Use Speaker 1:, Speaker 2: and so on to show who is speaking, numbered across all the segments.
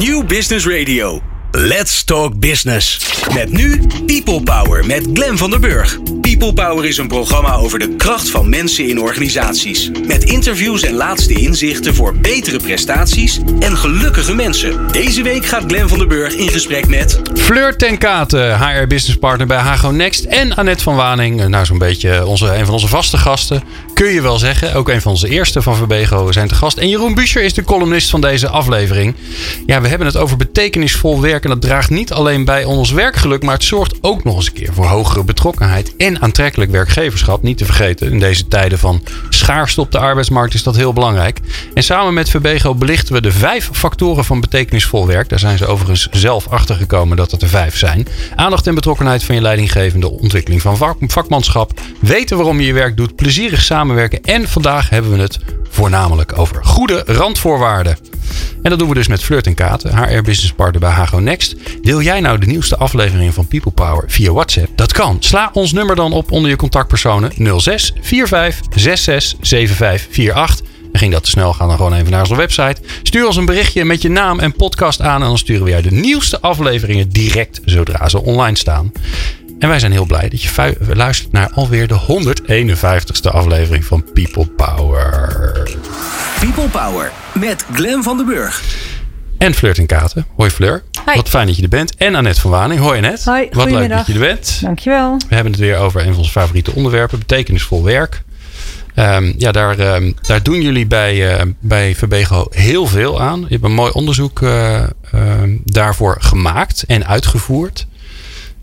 Speaker 1: New Business Radio. Let's Talk Business. Met nu People Power met Glen van der Burg. People Power is een programma over de kracht van mensen in organisaties. Met interviews en laatste inzichten voor betere prestaties en gelukkige mensen. Deze week gaat Glen van der Burg in gesprek met...
Speaker 2: Fleur ten Katen, HR Business Partner bij Hago Next. En Annette van Waning, nou zo'n beetje onze, een van onze vaste gasten. Kun je wel zeggen. Ook een van onze eerste van Verbego zijn te gast. En Jeroen Buescher is de columnist van deze aflevering. Ja, we hebben het over betekenisvol werk. En dat draagt niet alleen bij ons werkgeluk. Maar het zorgt ook nog eens een keer voor hogere betrokkenheid. En aantrekkelijk werkgeverschap. Niet te vergeten, in deze tijden van schaarste op de arbeidsmarkt is dat heel belangrijk. En samen met Verbego belichten we de vijf factoren van betekenisvol werk. Daar zijn ze overigens zelf achter gekomen dat het er vijf zijn. Aandacht en betrokkenheid van je leidinggevende. Ontwikkeling van vak- vakmanschap. Weten waarom je je werk doet. Plezierig samenwerken. En vandaag hebben we het voornamelijk over goede randvoorwaarden. En dat doen we dus met Flirt en Katen, HR Business Partner bij Hago Next. Deel jij nou de nieuwste aflevering van People Power via WhatsApp? Dat kan. Sla ons nummer dan op onder je contactpersonen 06 45 66 75 48. En ging dat te snel, ga dan gewoon even naar onze website. Stuur ons een berichtje met je naam en podcast aan. En dan sturen we jou de nieuwste afleveringen direct zodra ze online staan. En wij zijn heel blij dat je luistert naar alweer de 151ste aflevering van People Power.
Speaker 1: People Power met Glen van der Burg.
Speaker 2: En Flirt en Katen. Hoi Fleur.
Speaker 3: Hi.
Speaker 2: Wat fijn dat je er bent. En Annette van Waning. Hoi Annette.
Speaker 3: Hoi,
Speaker 2: Wat leuk dat je er bent.
Speaker 3: Dankjewel.
Speaker 2: We hebben het weer over een van onze favoriete onderwerpen. Betekenisvol werk. Ehm, ja, daar, ehm, daar doen jullie bij, eh, bij Verbego heel veel aan. Je hebt een mooi onderzoek eh, ehm, daarvoor gemaakt en uitgevoerd.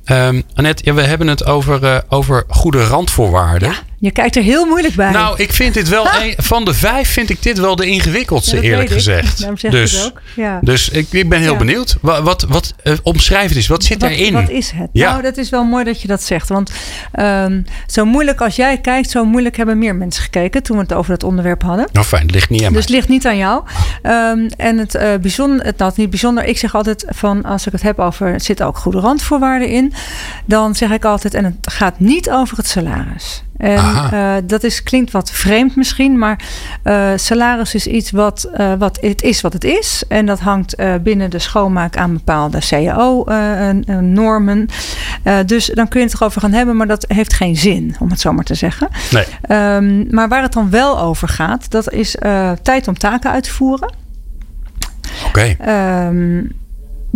Speaker 2: Ehm Annette, ja, we hebben het over, eh, over goede randvoorwaarden.
Speaker 3: Je kijkt er heel moeilijk bij.
Speaker 2: Nou, ik vind dit wel een, van de vijf vind ik dit wel de ingewikkeldste,
Speaker 3: Ja,
Speaker 2: eerlijk
Speaker 3: ik.
Speaker 2: gezegd.
Speaker 3: Ik
Speaker 2: dus,
Speaker 3: het ook. Ja.
Speaker 2: dus ik, ik ben heel
Speaker 3: Ja.
Speaker 2: benieuwd. Wat, wat, wat eh, omschrijf het eens. Wat zit daarin?
Speaker 3: wat is het?
Speaker 2: Ja.
Speaker 3: Nou, dat is wel mooi dat je dat zegt. Want ehm, zo moeilijk als jij kijkt, zo moeilijk hebben meer mensen gekeken toen we het over dat onderwerp hadden.
Speaker 2: Nou fijn, het ligt niet aan
Speaker 3: Dus het
Speaker 2: mij.
Speaker 3: ligt niet aan jou. Ehm, en het eh bijzonder, het, nou, het niet bijzonder. Ik zeg altijd van als ik het heb over er zitten ook goede randvoorwaarden in, dan zeg ik altijd en het gaat niet over het salaris. En eh, dat is, klinkt wat vreemd misschien, maar eh, salaris is iets wat, eh, wat het is wat het is. En dat hangt binnen de schoonmaak aan bepaalde CAO-normen. Dus dan kun je het erover gaan hebben, maar dat heeft geen zin, om het zo maar te zeggen.
Speaker 2: Nee.
Speaker 3: Ehm, maar waar het dan wel over gaat, dat is tijd om taken uit te voeren.
Speaker 2: Oké.
Speaker 3: Ehm,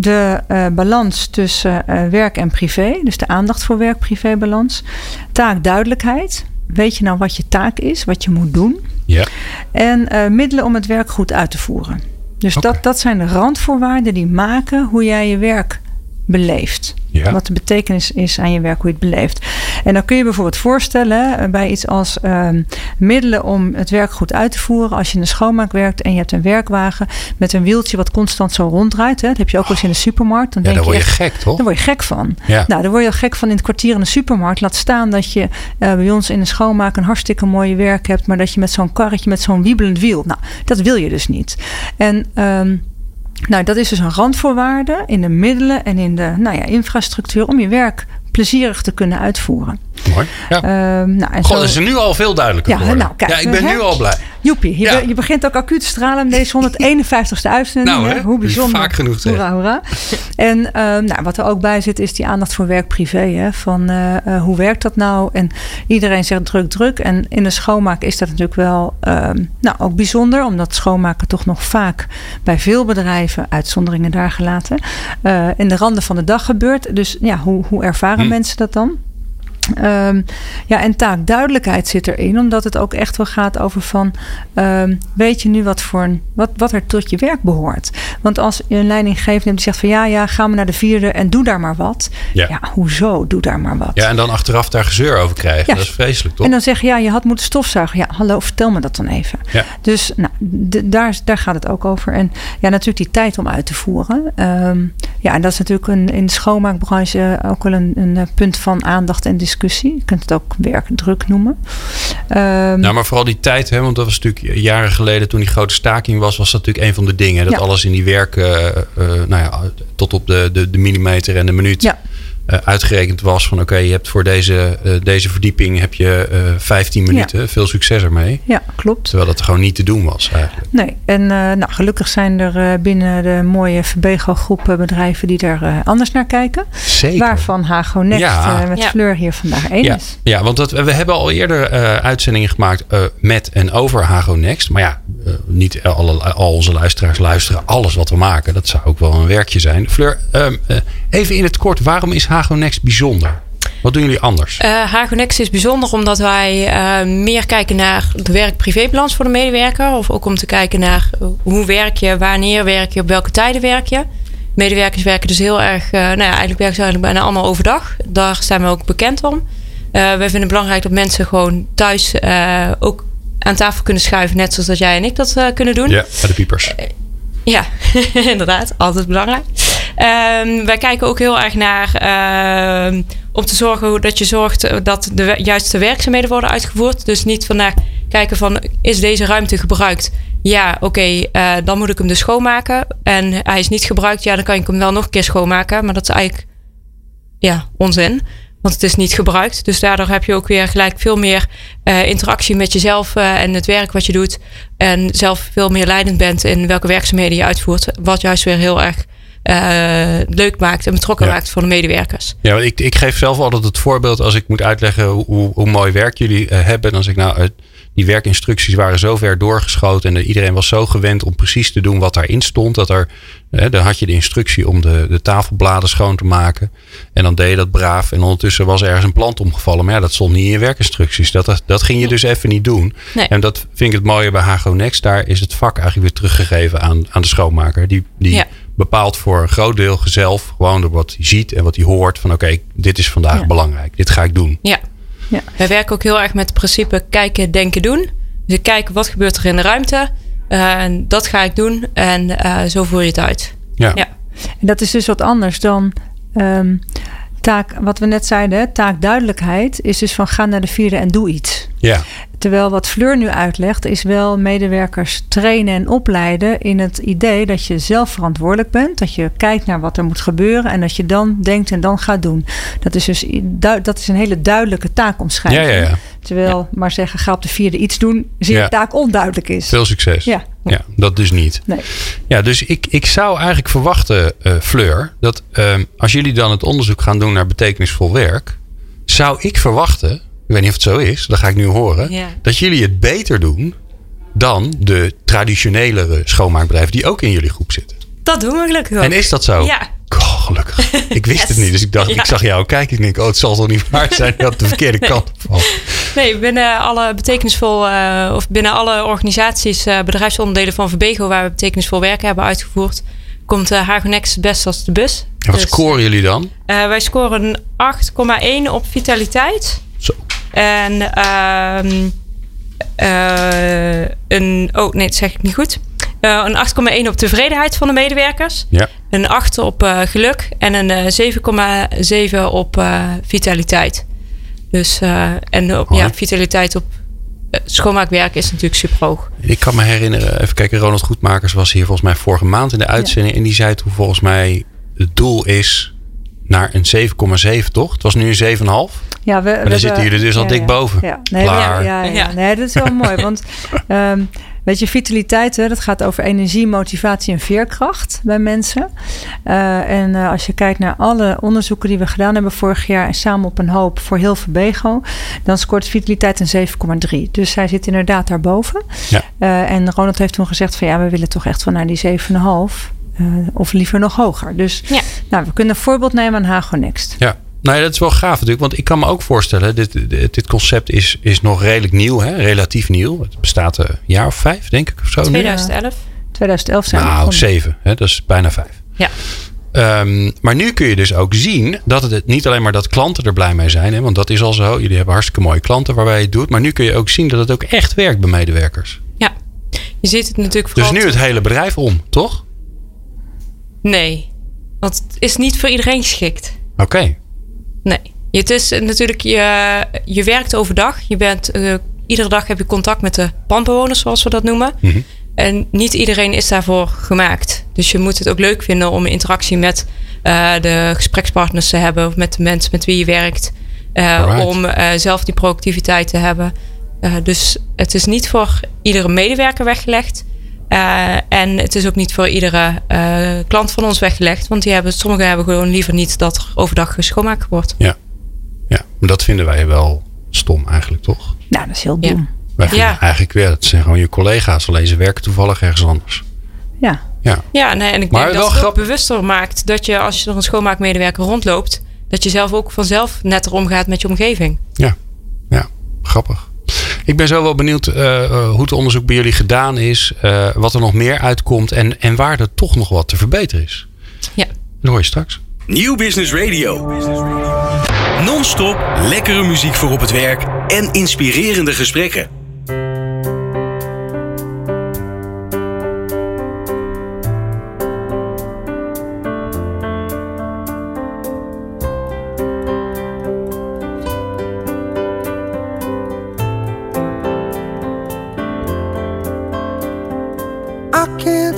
Speaker 3: de eh, balans tussen eh, werk en privé, dus de aandacht voor werk-privé-balans. Taakduidelijkheid. Weet je nou wat je taak is, wat je moet doen?
Speaker 2: Ja.
Speaker 3: En eh, middelen om het werk goed uit te voeren. Dus dat, dat zijn de randvoorwaarden die maken hoe jij je werk beleeft.
Speaker 2: Ja.
Speaker 3: Wat de betekenis is aan je werk, hoe je het beleeft. En dan kun je bijvoorbeeld voorstellen hè, bij iets als ehm, middelen om het werk goed uit te voeren. Als je in de schoonmaak werkt en je hebt een werkwagen met een wieltje wat constant zo ronddraait. Hè, dat heb je ook wel eens in de supermarkt. Dan
Speaker 2: Ja,
Speaker 3: denk
Speaker 2: daar word je
Speaker 3: echt,
Speaker 2: gek, toch?
Speaker 3: daar word je gek van.
Speaker 2: Ja.
Speaker 3: Nou, daar word je al gek van in het kwartier in de supermarkt. Laat staan dat je eh, bij ons in de schoonmaak een hartstikke mooie werk hebt. Maar dat je met zo'n karretje, met zo'n wiebelend wiel. Nou, dat wil je dus niet. En ehm, nou, dat is dus een randvoorwaarde in de middelen en in de nou ja, infrastructuur om je werk plezierig te kunnen uitvoeren.
Speaker 2: Mooi. Ja.
Speaker 3: Ehm, nou, en zo-
Speaker 2: is er nu al veel duidelijker
Speaker 3: Ja,
Speaker 2: geworden.
Speaker 3: nou, kijk,
Speaker 2: ja, ik ben
Speaker 3: hè?
Speaker 2: nu al blij.
Speaker 3: Joepie, je,
Speaker 2: Ja.
Speaker 3: be- je begint ook acuut te stralen deze 151ste uitzending.
Speaker 2: Nou,
Speaker 3: hè?
Speaker 2: hè?
Speaker 3: Hoe bijzonder.
Speaker 2: Vaak genoeg
Speaker 3: Hoera, hoera. En ehm, nou, wat er ook bij zit is die aandacht voor werk-privé. Hè? Van eh, eh, hoe werkt dat nou? En iedereen zegt druk, druk. En in de schoonmaak is dat natuurlijk wel ehm, nou, ook bijzonder. Omdat schoonmaken toch nog vaak bij veel bedrijven, uitzonderingen daar gelaten, eh, in de randen van de dag gebeurt. Dus ja, hoe, hoe ervaren
Speaker 2: Hm.
Speaker 3: mensen dat dan? Ehm, ja, en taakduidelijkheid zit erin, omdat het ook echt wel gaat over van, ehm, weet je nu wat, voor een, wat, wat er tot je werk behoort? Want als je een leidinggevende die zegt van, ja, ja, ga maar naar de vierde en doe daar maar wat.
Speaker 2: Ja.
Speaker 3: Ja, hoezo, doe daar maar wat.
Speaker 2: Ja, en dan achteraf daar gezeur over krijgen.
Speaker 3: Ja.
Speaker 2: Dat is vreselijk, toch?
Speaker 3: En dan zeg je, ja, je had moeten stofzuigen. Ja, hallo, vertel me dat dan even.
Speaker 2: Ja.
Speaker 3: Dus nou, daar, daar gaat het ook over. En ja, natuurlijk die tijd om uit te voeren. Ehm, ja, en dat is natuurlijk een, in de schoonmaakbranche ook wel een, een punt van aandacht en discussie. Je kunt het ook werkdruk noemen. Ehm,
Speaker 2: Nou, maar vooral die tijd, hè, want dat was natuurlijk jaren geleden toen die grote staking was, was dat natuurlijk een van de dingen. Dat
Speaker 3: Ja.
Speaker 2: alles in die werk, eh, eh, nou ja, tot op de, de, de millimeter en de minuut
Speaker 3: Ja.
Speaker 2: Eh, uitgerekend was van oké, je hebt voor deze, eh, deze verdieping heb je eh 15 minuten. Veel succes ermee.
Speaker 3: Ja, klopt.
Speaker 2: Terwijl dat gewoon niet te doen was eigenlijk.
Speaker 3: Nee, en eh, nou, gelukkig zijn er eh, binnen de mooie Verbego-groep eh, bedrijven die er eh, anders naar kijken.
Speaker 2: Zeker.
Speaker 3: Waarvan Hago Next
Speaker 2: Ja.
Speaker 3: eh, met
Speaker 4: Ja.
Speaker 3: Fleur hier vandaag één
Speaker 2: Ja,
Speaker 3: is.
Speaker 2: ja, want dat, we hebben al eerder eh, uitzendingen gemaakt eh, met en over Hago Next. Maar ja, eh, niet alle, al onze luisteraars luisteren alles wat we maken. Dat zou ook wel een werkje zijn. Fleur, ehm, eh, even in het kort, waarom is Hago Next bijzonder? Wat doen jullie anders?
Speaker 4: Eh Hagonex is bijzonder omdat wij eh, meer kijken naar de werk-privébalans voor de medewerker. Of ook om te kijken naar hoe werk je, wanneer werk je, op welke tijden werk je. Medewerkers werken dus heel erg, eh, nou ja, eigenlijk werken ze eigenlijk bijna allemaal overdag. Daar zijn we ook bekend om. Wij vinden het belangrijk dat mensen gewoon thuis ook aan tafel kunnen schuiven. Net zoals dat jij en ik dat kunnen doen.
Speaker 2: ja, bij de piepers.
Speaker 4: Ja, inderdaad. Altijd belangrijk. Ehm, wij kijken ook heel erg naar ehm, om te zorgen dat je zorgt dat de juiste werkzaamheden worden uitgevoerd. Dus niet vandaag kijken van is deze ruimte gebruikt? Ja, oké, eh, dan moet ik hem dus schoonmaken. En hij is niet gebruikt, ja, dan kan ik hem wel nog een keer schoonmaken. Maar dat is eigenlijk ja, onzin. Want het is niet gebruikt. Dus daardoor heb je ook weer gelijk veel meer eh, interactie met jezelf eh, en het werk wat je doet. En zelf veel meer leidend bent in welke werkzaamheden je uitvoert. Wat juist weer heel erg eh, leuk maakt en betrokken
Speaker 2: Ja.
Speaker 4: maakt voor de medewerkers.
Speaker 2: Ja, ik, ik geef zelf altijd het voorbeeld als ik moet uitleggen hoe, hoe, mooi werk jullie eh, hebben. Dan zeg ik nou, eh, die werkinstructies waren zo ver doorgeschoten en eh, iedereen was zo gewend om precies te doen wat daarin stond. Dat er, eh, dan had je de instructie om de, de tafelbladen schoon te maken. En dan deed je dat braaf. En ondertussen was ergens een plant omgevallen. Maar ja, dat stond niet in je werkinstructies. Dat, dat, dat ging je dus even niet doen.
Speaker 4: Nee.
Speaker 2: En dat vind ik het mooie bij Hago Next. Daar is het vak eigenlijk weer teruggegeven aan, aan de schoonmaker. Die, die
Speaker 4: Ja.
Speaker 2: Bepaalt voor een groot deel zelf gewoon door wat hij ziet en wat hij hoort. Van oké, dit is vandaag
Speaker 3: Ja.
Speaker 2: belangrijk. Dit ga ik doen.
Speaker 4: Ja.
Speaker 3: Ja.
Speaker 4: Wij werken ook heel erg met het principe kijken, denken, doen. Dus ik kijk wat gebeurt er in de ruimte. Eh, En dat ga ik doen. En eh, zo voer je het uit.
Speaker 2: Ja.
Speaker 4: Ja.
Speaker 3: En dat is dus wat anders dan ehm, taak, wat we net zeiden, taakduidelijkheid is dus van ga naar de vierde en doe iets.
Speaker 2: ja.
Speaker 3: Terwijl wat Fleur nu uitlegt, is wel medewerkers trainen en opleiden in het idee dat je zelf verantwoordelijk bent. Dat je kijkt naar wat er moet gebeuren en dat je dan denkt en dan gaat doen. Dat is dus du- dat is een hele duidelijke taakomschrijving.
Speaker 2: ja, ja.
Speaker 3: Terwijl maar zeggen ga op de vierde iets doen, zie je taak onduidelijk is.
Speaker 2: Veel succes.
Speaker 3: Ja.
Speaker 2: Ja, dat dus niet.
Speaker 3: Nee.
Speaker 2: Ja, dus ik, ik zou eigenlijk verwachten, eh, Fleur, dat ehm, als jullie dan het onderzoek gaan doen naar betekenisvol werk, zou ik verwachten, ik weet niet of het zo is, dat ga ik nu horen,
Speaker 4: Ja.
Speaker 2: dat jullie het beter doen dan de traditionelere schoonmaakbedrijven die ook in jullie groep zitten.
Speaker 4: Dat doen we gelukkig ook.
Speaker 2: En is dat zo?
Speaker 4: Ja.
Speaker 2: Oh, gelukkig. Ik wist
Speaker 4: Yes.
Speaker 2: het niet, dus ik dacht,
Speaker 4: Ja.
Speaker 2: ik zag jou kijken. Ik denk, oh, het zal toch niet waar zijn dat de verkeerde kant op valt.
Speaker 4: Nee, binnen alle betekenisvol, eh, of binnen alle organisaties, eh, bedrijfsonderdelen van Verbego, waar we betekenisvol werk hebben uitgevoerd, komt uh, Hagonex het best als de bus.
Speaker 2: En wat
Speaker 4: Dus,
Speaker 2: scoren jullie dan?
Speaker 4: eh, wij scoren een 8,1 op vitaliteit.
Speaker 2: Zo.
Speaker 4: En ehm eh, een, oh nee, dat zeg ik niet goed. Eh, een 8,1 op tevredenheid van de medewerkers.
Speaker 2: Ja.
Speaker 4: Een 8 op eh, geluk en een eh, 7,7 op eh, vitaliteit. Dus, eh, en op, ja, vitaliteit op schoonmaakwerk is natuurlijk super hoog.
Speaker 2: Ik kan me herinneren, even kijken, Ronald Goedmakers was hier volgens mij vorige maand in de uitzending. En die zei toen volgens mij het doel is naar een 7,7 toch? Het was nu een 7,5.
Speaker 3: Ja, we,
Speaker 2: Maar daar zitten jullie dus al dik boven.
Speaker 3: Ja, nee,
Speaker 2: Klaar.
Speaker 3: we- ja, ja,
Speaker 4: Ja.
Speaker 3: nee, dat is wel mooi. Want ehm, weet je, vitaliteit, hè, dat gaat over energie, motivatie en veerkracht bij mensen. Eh, en eh, als je kijkt naar alle onderzoeken die we gedaan hebben vorig jaar en samen op een hoop voor heel Verbego, dan scoort vitaliteit een 7,3. Dus zij zit inderdaad daarboven.
Speaker 2: Ja.
Speaker 3: Eh, en Ronald heeft toen gezegd van ja, we willen toch echt wel naar die 7,5. eh, of liever nog hoger. Dus
Speaker 4: Ja.
Speaker 3: nou, we kunnen een voorbeeld nemen aan Hago Next.
Speaker 2: Ja. Nou ja, dat is wel gaaf natuurlijk. Want ik kan me ook voorstellen, dit, dit, concept is, is nog redelijk nieuw. Hè? Relatief nieuw. Het bestaat een jaar of vijf, denk ik. Of zo. nu.
Speaker 4: 2011.
Speaker 3: 2011 zijn we
Speaker 2: Nou, zeven. Hè? Dat is bijna vijf.
Speaker 4: Ja.
Speaker 2: Ehm, maar nu kun je dus ook zien dat het niet alleen maar dat klanten er blij mee zijn. Hè? Want dat is al zo. Jullie hebben hartstikke mooie klanten waarbij je het doet. Maar nu kun je ook zien dat het ook echt werkt bij medewerkers.
Speaker 4: ja. Je ziet het natuurlijk
Speaker 2: Dus
Speaker 4: vooral...
Speaker 2: nu het hele bedrijf om, toch?
Speaker 4: Nee. Want het is niet voor iedereen geschikt.
Speaker 2: Oké.
Speaker 4: Nee. Het is natuurlijk, je, je werkt overdag. Je bent, eh, iedere dag heb je contact met de pandbewoners, zoals we dat noemen.
Speaker 2: Mhm.
Speaker 4: en niet iedereen is daarvoor gemaakt. Dus je moet het ook leuk vinden om interactie met uh, de gesprekspartners te hebben. Of met de mensen met wie je werkt. Uh, om zelf die productiviteit te hebben. dus het is niet voor iedere medewerker weggelegd. En het is ook niet voor iedere klant van ons weggelegd. Want die hebben, sommigen hebben gewoon liever niet dat er overdag schoonmaakt wordt.
Speaker 2: Ja. ja, maar dat vinden wij wel stom eigenlijk, toch?
Speaker 3: Nou, dat is heel dom.
Speaker 2: Ja. Wij vinden ja. eigenlijk weer, het zijn gewoon je collega's, alleen ze werken toevallig ergens anders.
Speaker 3: Ja.
Speaker 2: Ja,
Speaker 4: ja nee, en ik maar denk dat het ook bewuster maakt dat je als je er een schoonmaakmedewerker rondloopt, dat je zelf ook vanzelf netter omgaat met je omgeving.
Speaker 2: Ja, ja, grappig. Ik ben zo wel benieuwd uh, hoe het onderzoek bij jullie gedaan is, uh, wat er nog meer uitkomt en, en waar er toch nog wat te verbeteren is.
Speaker 4: Ja.
Speaker 2: Dat hoor je straks.
Speaker 1: Nieuw Business Radio. Non-stop lekkere muziek voor op het werk en inspirerende gesprekken.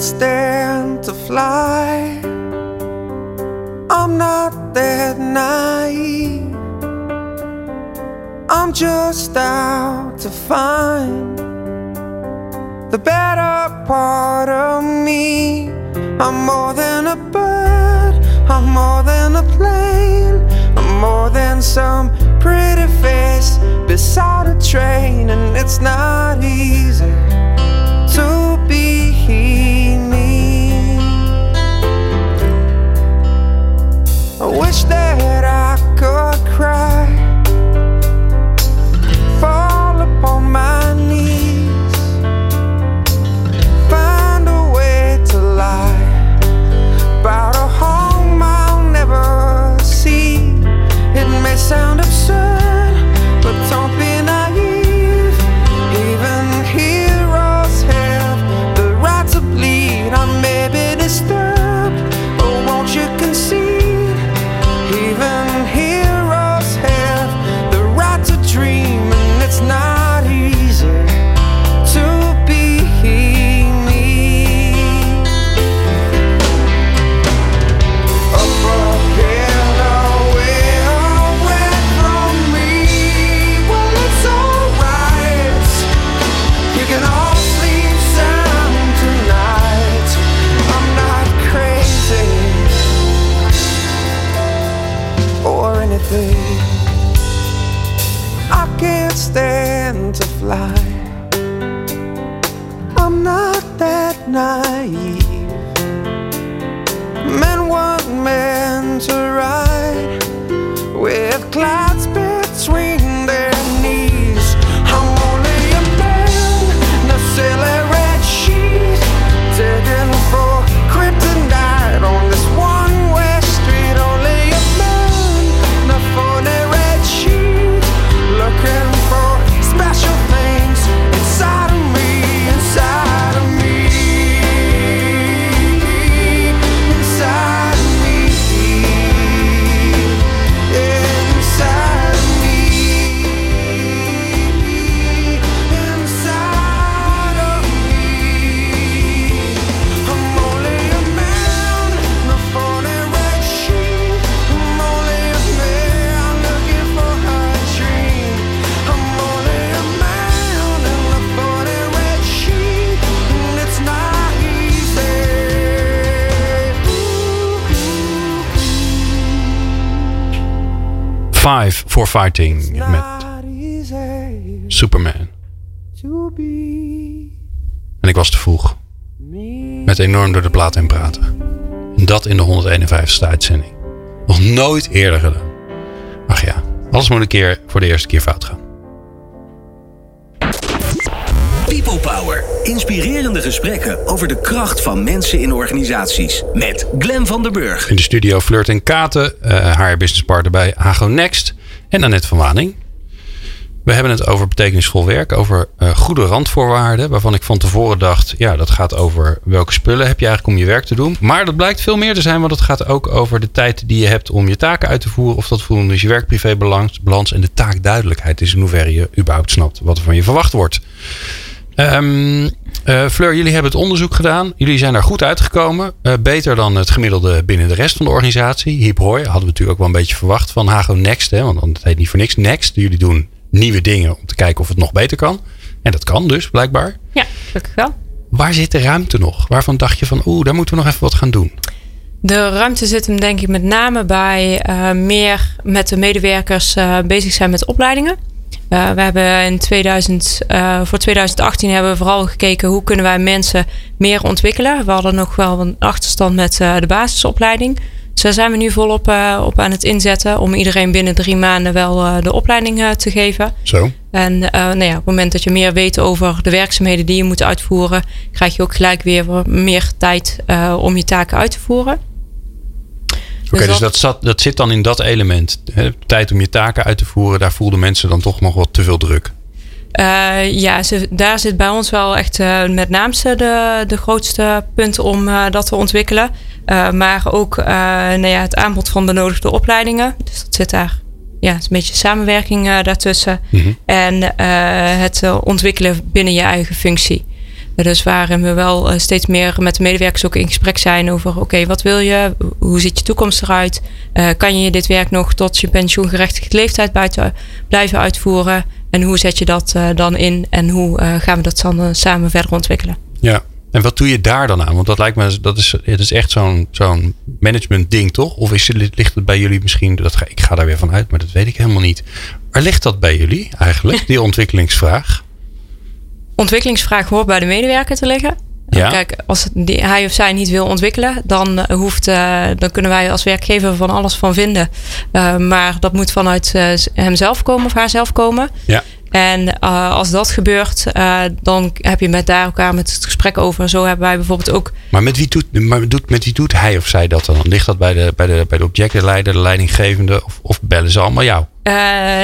Speaker 5: Stand to fly. I'm not that naive. I'm just out to find the better part of me. I'm more than a bird, I'm more than a plane, I'm more than some pretty face beside a train, and it's not easy to be me. I wish that I could cry, fall upon my knees, find a way to lie about a home I'll never see. It may sound absurd,
Speaker 2: Five for Fighting met Superman. En ik was te vroeg.
Speaker 5: me.
Speaker 2: Met enorm door de plaat heen praten. En dat in de 151ste uitzending. Nog nooit eerder gedaan. Ach ja, alles moet een keer voor de eerste keer fout gaan.
Speaker 1: People Power. Inspirerende gesprekken over de kracht van mensen in organisaties. Met Glen van der Burg.
Speaker 2: In de studio Flirt en Katen, eh haar businesspartner bij Hago Next. En Annette van Waning. We hebben het over betekenisvol werk, over eh, goede randvoorwaarden. Waarvan ik van tevoren dacht, ja, dat gaat over welke spullen heb je eigenlijk om je werk te doen. Maar dat blijkt veel meer te zijn, want het gaat ook over de tijd die je hebt om je taken uit te voeren. Of dat voldoende is je werk-privé-balans balans en de taakduidelijkheid is in hoeverre je überhaupt snapt wat er van je verwacht wordt. Eh, Fleur, jullie hebben het onderzoek gedaan. Jullie zijn daar goed uitgekomen. Eh, beter dan het gemiddelde binnen de rest van de organisatie. Hip hoi, hadden we natuurlijk ook wel een beetje verwacht van Hago Next. Hè, want het heet niet voor niks Next. Jullie doen nieuwe dingen om te kijken of het nog beter kan. En dat kan dus, blijkbaar.
Speaker 4: Ja, gelukkig wel.
Speaker 2: Waar zit de ruimte nog? Waarvan dacht je van, oeh, daar moeten we nog even wat gaan doen?
Speaker 4: De ruimte zit hem denk ik met name bij eh, meer met de medewerkers bezig zijn met opleidingen. Uh, we hebben in 2000, voor 2018 hebben we vooral gekeken hoe kunnen wij mensen meer ontwikkelen. We hadden nog wel een achterstand met de basisopleiding. Dus daar zijn we nu volop op aan het inzetten om iedereen binnen drie maanden wel de opleiding te geven.
Speaker 2: Zo.
Speaker 4: En nou ja, op het moment dat je meer weet over de werkzaamheden die je moet uitvoeren, krijg je ook gelijk weer meer tijd om je taken uit te voeren.
Speaker 2: Oké, okay, dus, dus dat, zat, dat zit dan in dat element. Hè? Tijd om je taken uit te voeren, daar voelden mensen dan toch nog wat te veel druk.
Speaker 4: Uh, ja, ze, daar zit bij ons wel echt uh, met naamste de, de grootste punt om uh, dat te ontwikkelen. maar ook nou ja, het aanbod van benodigde opleidingen. Dus dat zit daar. Ja, het is een beetje samenwerking daartussen. Mm -hmm. En het ontwikkelen binnen je eigen functie. Dus waarin we wel eh, steeds meer met de medewerkers ook in gesprek zijn over: oké, wat wil je? Hoe ziet je toekomst eruit? Uh, kan je dit werk nog tot je pensioengerechtigde leeftijd buiten blijven uitvoeren? En hoe zet je dat uh, dan in? En hoe gaan we dat dan samen verder ontwikkelen?
Speaker 2: Ja, en wat doe je daar dan aan? Want dat lijkt me, dat is, het is echt zo'n zo'n management ding, toch? Of is, ligt het bij jullie misschien, dat ga, ik ga daar weer van uit, maar dat weet ik helemaal niet. Waar ligt dat bij jullie eigenlijk, die ontwikkelingsvraag?
Speaker 4: Ontwikkelingsvraag hoort bij de medewerker te liggen. Ja. Kijk, als die, hij of zij niet wil ontwikkelen, dan, uh, hoeft, uh, dan kunnen wij als werkgever van alles van vinden. Uh, maar dat moet vanuit hemzelf komen of haarzelf komen.
Speaker 2: Ja.
Speaker 4: En als dat gebeurt, dan heb je met daar elkaar met het gesprek over. Zo hebben wij bijvoorbeeld ook.
Speaker 2: Maar met wie doet, maar doet, met wie doet hij of zij dat dan? Ligt dat bij de, bij de, bij de objectenleider, de leidinggevende? Of, of bellen ze allemaal jou?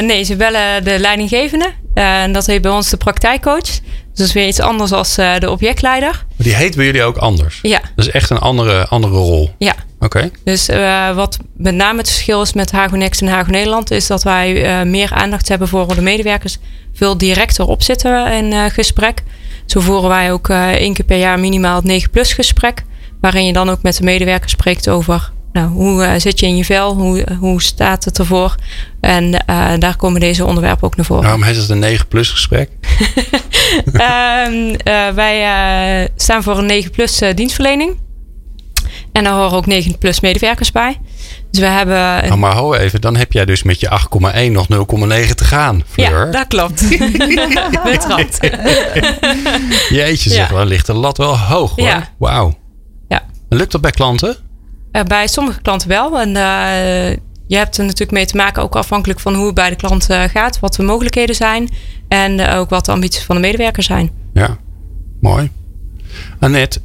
Speaker 4: nee, ze bellen de leidinggevende. En dat heet bij ons de praktijkcoach. Dus dat is weer iets anders als uh, de objectleider.
Speaker 2: Die heet bij jullie ook anders?
Speaker 4: Ja.
Speaker 2: Dat is echt een andere, andere rol?
Speaker 4: Ja.
Speaker 2: Oké. Okay.
Speaker 4: Dus uh, wat met name het verschil is met Hago Next en Hago Nederland... is dat wij uh, meer aandacht hebben voor de medewerkers. Veel directer op zitten in gesprek. Zo voeren wij ook één keer per jaar minimaal het 9 plus gesprek. Waarin je dan ook met de medewerkers spreekt over nou, hoe uh, zit je in je vel? Hoe, hoe staat het ervoor? En uh, daar komen deze onderwerpen ook naar voren.
Speaker 2: Waarom heet het een 9 plus gesprek?
Speaker 4: um, uh, wij staan voor een 9 plus dienstverlening. En daar horen ook 9 plus medewerkers bij. Dus we hebben.
Speaker 2: Nou, maar ho even, dan heb jij dus met je 8,1 nog 0,9 te gaan, Fleur.
Speaker 4: Ja, dat klopt. Betrapt.
Speaker 2: Jeetje, zeg, ja. dan ligt de lat wel hoog hoor. Ja. Wauw.
Speaker 4: Ja.
Speaker 2: Lukt dat bij klanten?
Speaker 4: Uh, bij sommige klanten wel. En uh, je hebt er natuurlijk mee te maken, ook afhankelijk van hoe het bij de klant uh, gaat, wat de mogelijkheden zijn en ook wat de ambities van de medewerker zijn.
Speaker 2: Ja, mooi. Annette,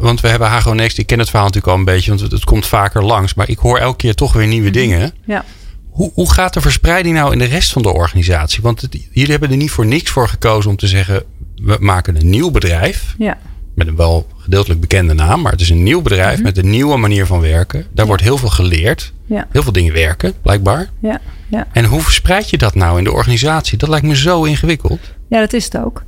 Speaker 2: want we hebben Hago Next, ik ken het verhaal natuurlijk al een beetje, want het komt vaker langs, maar ik hoor elke keer toch weer nieuwe dingen.
Speaker 3: Ja.
Speaker 2: Hoe, hoe gaat de verspreiding nou in de rest van de organisatie? Want het, jullie hebben er niet voor niks voor gekozen om te zeggen, we maken een nieuw bedrijf.
Speaker 3: Ja
Speaker 2: met een wel gedeeltelijk bekende naam, maar het is een nieuw bedrijf
Speaker 3: Mhm.
Speaker 2: met een nieuwe manier van werken. Daar wordt heel veel geleerd.
Speaker 3: Ja.
Speaker 2: Heel veel dingen werken, blijkbaar.
Speaker 3: Ja, ja.
Speaker 2: En hoe verspreid je dat nou in de organisatie? Dat lijkt me zo ingewikkeld.
Speaker 3: Ja, dat is het ook.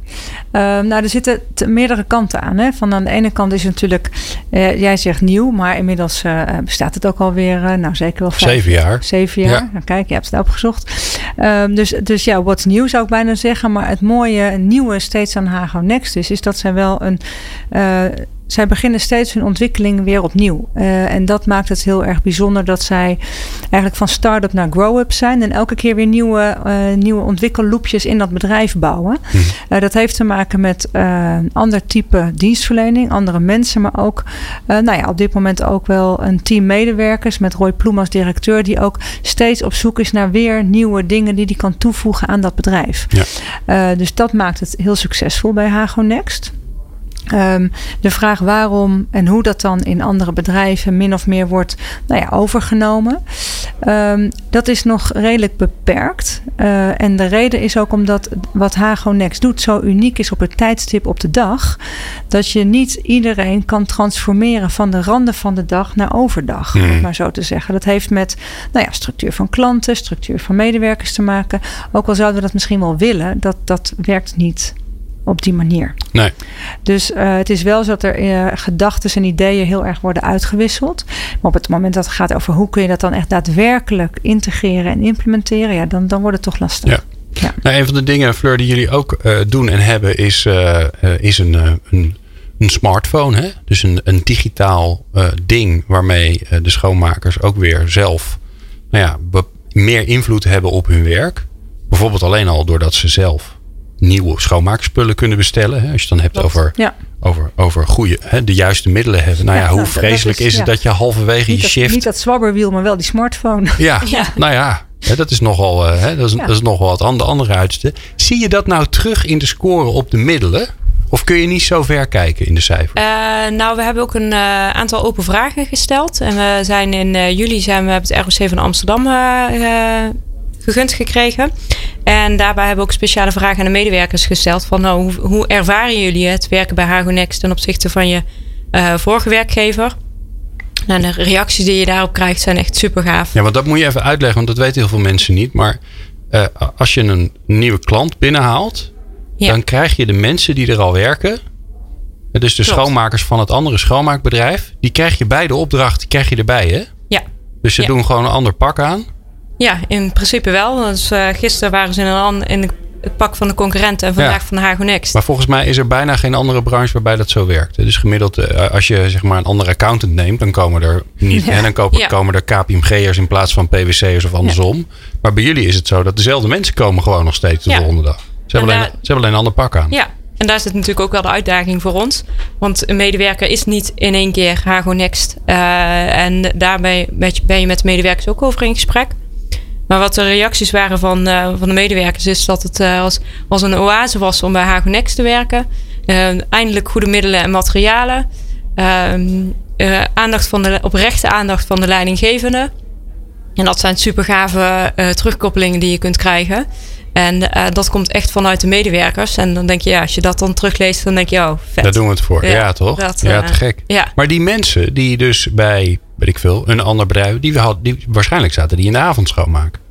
Speaker 3: Uh, nou, er zitten meerdere kanten aan. Hè. Van aan de ene kant is het natuurlijk, uh, jij zegt nieuw, maar inmiddels uh, bestaat het ook alweer, nou zeker wel vijf,
Speaker 2: zeven jaar.
Speaker 3: Zeven jaar.
Speaker 2: Ja.
Speaker 3: Nou, kijk, je hebt het opgezocht. Ehm, dus, dus ja, wat nieuw zou ik bijna zeggen. Maar het mooie, nieuwe steeds aan Hago Next is, is dat zij wel een zij beginnen steeds hun ontwikkeling weer opnieuw. Uh, en dat maakt het heel erg bijzonder dat zij eigenlijk van start-up naar grow-up zijn. En elke keer weer nieuwe, uh, nieuwe ontwikkelloopjes in dat bedrijf bouwen.
Speaker 2: Hm.
Speaker 3: Uh, dat heeft te maken met een ander type dienstverlening, andere mensen. Maar ook nou ja, op dit moment ook wel een team medewerkers met Roy Ploem als directeur. Die ook steeds op zoek is naar weer nieuwe dingen die hij kan toevoegen aan dat bedrijf.
Speaker 2: Ja.
Speaker 3: dus dat maakt het heel succesvol bij Hago Next. Um, de vraag waarom en hoe dat dan in andere bedrijven min of meer wordt nou ja, overgenomen, um, dat is nog redelijk beperkt. Uh, en de reden is ook omdat wat Hago Next doet zo uniek is op het tijdstip op de dag, dat je niet iedereen kan transformeren van de randen van de dag naar overdag,
Speaker 2: Mm.
Speaker 3: om het maar zo te zeggen. Dat heeft met nou ja, structuur van klanten, structuur van medewerkers te maken. Ook al zouden we dat misschien wel willen, dat, dat werkt niet op die manier.
Speaker 2: Nee.
Speaker 3: Dus uh, het is wel zo dat er uh, gedachten en ideeën heel erg worden uitgewisseld. Maar op het moment dat het gaat over hoe kun je dat dan echt daadwerkelijk integreren en implementeren, ja, dan, dan wordt het toch lastig.
Speaker 2: Ja. Ja. Nou, een van de dingen, Fleur, die jullie ook uh, doen en hebben, is, is een, een, een smartphone. Hè? Dus een, een digitaal ding waarmee de schoonmakers ook weer zelf nou ja, meer invloed hebben op hun werk. Bijvoorbeeld alleen al doordat ze zelf nieuwe schoonmaakspullen kunnen bestellen. Hè? Als je het dan hebt over,
Speaker 3: ja.
Speaker 2: over, over goede, hè, de juiste middelen hebben. Nou ja, hoe nou, vreselijk is, is, het dat je halverwege
Speaker 3: niet
Speaker 2: je shift...
Speaker 3: niet dat zwabberwiel, maar wel die smartphone.
Speaker 2: Ja, nou ja. Hè, dat is nogal, hè, dat is, dat is nogal wat andere, andere uiterste. Zie je dat nou terug in de score op de middelen? Of kun je niet zo ver kijken in de cijfers?
Speaker 4: Uh, nou, we hebben ook een uh, aantal open vragen gesteld. En we zijn in uh, juli zijn we het ROC van Amsterdam gegund gekregen. En daarbij hebben we ook speciale vragen aan de medewerkers gesteld. Van nou, hoe, hoe ervaren jullie het werken bij Hago Next ten opzichte van je vorige werkgever? Nou, de reacties die je daarop krijgt zijn echt super gaaf.
Speaker 2: Ja, want dat moet je even uitleggen, want dat weten heel veel mensen niet. Maar als je een nieuwe klant binnenhaalt, ja. dan krijg je de mensen die er al werken. Dus de schoonmakers van het andere schoonmaakbedrijf. Die krijg je bij de opdracht, die krijg je erbij, hè?
Speaker 4: Ja.
Speaker 2: Dus ze
Speaker 4: ja.
Speaker 2: doen gewoon een ander pak aan.
Speaker 4: Ja, in principe wel. Dus, uh, gisteren waren ze in, een, in het pak van de concurrenten en vandaag van de Hago Next.
Speaker 2: Maar volgens mij is er bijna geen andere branche waarbij dat zo werkt. Dus gemiddeld, uh, als je zeg maar een andere accountant neemt, dan komen er niet. En dan komen, komen er KPMG'ers in plaats van PwC'ers of andersom. Maar bij jullie is het zo dat dezelfde mensen komen gewoon nog steeds de volgende dag. Ze hebben, alleen, ze hebben alleen een ander pak aan.
Speaker 4: Ja, en daar zit natuurlijk ook wel de uitdaging voor ons. Want een medewerker is niet in één keer Hago Next. Uh, en daarbij ben je met de medewerkers ook over in gesprek. Maar wat de reacties waren van, uh, van de medewerkers is dat het uh, als, als een oase was om bij Hago Next te werken. eindelijk goede middelen en materialen. Ehm, aandacht van de, oprechte aandacht van de leidinggevende. En dat zijn super gave terugkoppelingen die je kunt krijgen. En uh, dat komt echt vanuit de medewerkers. En dan denk je, ja, als je dat dan terugleest, dan denk je, oh, vet.
Speaker 2: Daar doen we het voor. Ja, ja toch? Dat, ja, te gek.
Speaker 4: Ja.
Speaker 2: Maar die mensen die dus bij, weet ik veel, een ander bedrijf, die, had, die waarschijnlijk zaten die in de avond schoonmaken.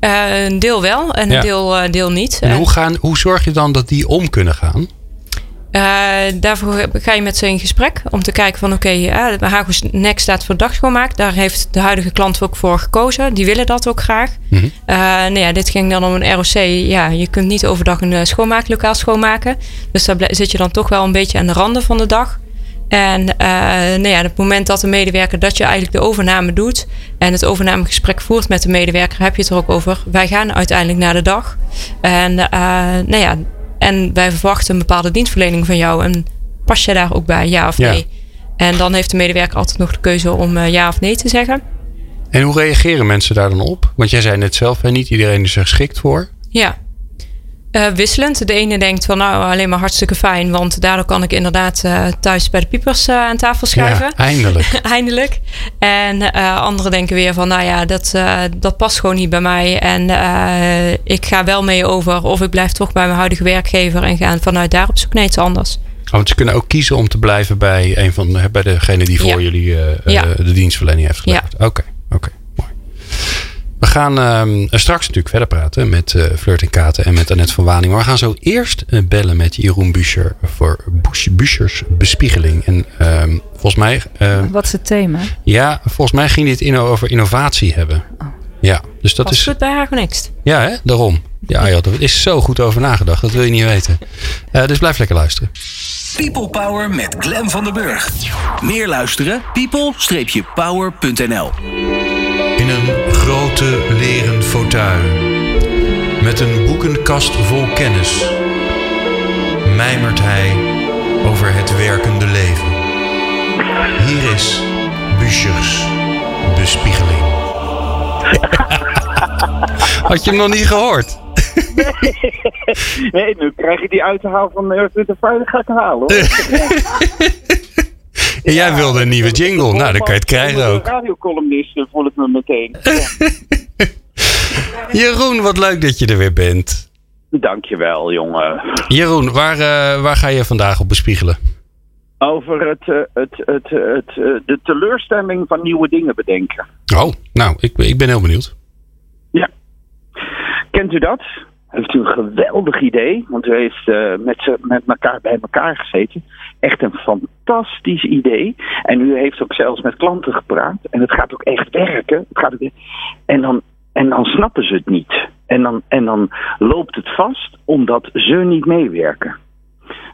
Speaker 4: Uh, een deel wel en een deel, uh, deel niet.
Speaker 2: En hoe, gaan, hoe zorg je dan dat die om kunnen gaan?
Speaker 4: Uh, daarvoor ga je met ze in gesprek om te kijken van oké, okay, uh, Hagos Next staat voor dagschoonmaak. Daar heeft de huidige klant ook voor gekozen. Die willen dat ook graag. Mm -hmm. uh, nou ja, dit ging dan om een ROC. Ja, je kunt niet overdag een schoonmaaklokaal schoonmaken. Dus daar zit je dan toch wel een beetje aan de randen van de dag. En nou ja, op het moment dat de medewerker dat je eigenlijk de overname doet en het overnamegesprek voert met de medewerker, heb je het er ook over. Wij gaan uiteindelijk naar de dag. En nou ja, en wij verwachten een bepaalde dienstverlening van jou. En pas je daar ook bij, ja of nee? Ja. En dan heeft de medewerker altijd nog de keuze om uh, ja of nee te zeggen.
Speaker 2: En hoe reageren mensen daar dan op? Want jij zei net zelf, hè, niet iedereen is er geschikt voor.
Speaker 4: Ja, uh, wisselend. De ene denkt van nou alleen maar hartstikke fijn, want daardoor kan ik inderdaad uh, thuis bij de piepers uh, aan tafel schuiven.
Speaker 2: Ja, eindelijk.
Speaker 4: eindelijk. En anderen denken weer van nou ja, dat, dat past gewoon niet bij mij en ik ga wel mee over of ik blijf toch bij mijn huidige werkgever en ga vanuit daar op zoek naar iets anders.
Speaker 2: Oh, want ze kunnen ook kiezen om te blijven bij een van bij degene die voor ja. jullie ja. de dienstverlening heeft geleverd. Oké, okay. We gaan uh, straks natuurlijk verder praten met uh, Flirt en Katen en met Annette van Waning. Maar we gaan zo eerst uh, bellen met Jeroen Buscher voor Buschers bespiegeling. En uh, volgens mij...
Speaker 3: Wat is het thema?
Speaker 2: Ja, volgens mij ging dit in over innovatie hebben.
Speaker 3: Oh.
Speaker 2: Ja, dus dat
Speaker 4: Pas
Speaker 2: is...
Speaker 4: goed bij haar Next.
Speaker 2: Ja, hè? daarom. Ja, ja, er is zo goed over nagedacht. Dat wil je niet weten. dus blijf lekker luisteren.
Speaker 1: People Power met Glen van der Burg. Meer luisteren? people-power.nl
Speaker 6: In een grote leren fauteuil. Met een boekenkast vol kennis. Mijmert hij over het werkende leven. Hier is Buschers bespiegeling.
Speaker 2: Had je hem nog niet gehoord?
Speaker 7: Nee. nee, nu krijg je die uit te halen van Earth, Wind Fire, ga ik halen hoor.
Speaker 2: En jij ja, wilde een nieuwe jingle. Nou, dan kan je het krijgen ook.
Speaker 7: radiocolumnist voel ik me meteen.
Speaker 2: Jeroen, wat leuk dat je er weer bent.
Speaker 7: Dankjewel, jongen.
Speaker 2: Jeroen, waar, uh, waar ga je vandaag op bespiegelen?
Speaker 7: Over het, uh, het, het, het, uh, de teleurstelling van nieuwe dingen bedenken.
Speaker 2: Oh, nou, ik, ik ben heel benieuwd.
Speaker 7: Ja. Kent u dat? Heeft u een geweldig idee. Want u heeft eh, met, met elkaar bij elkaar gezeten. Echt een fantastisch idee. En u heeft ook zelfs met klanten gepraat. En het gaat ook echt werken. Het gaat en, dan, en dan snappen ze het niet. En dan, en dan loopt het vast omdat ze niet meewerken.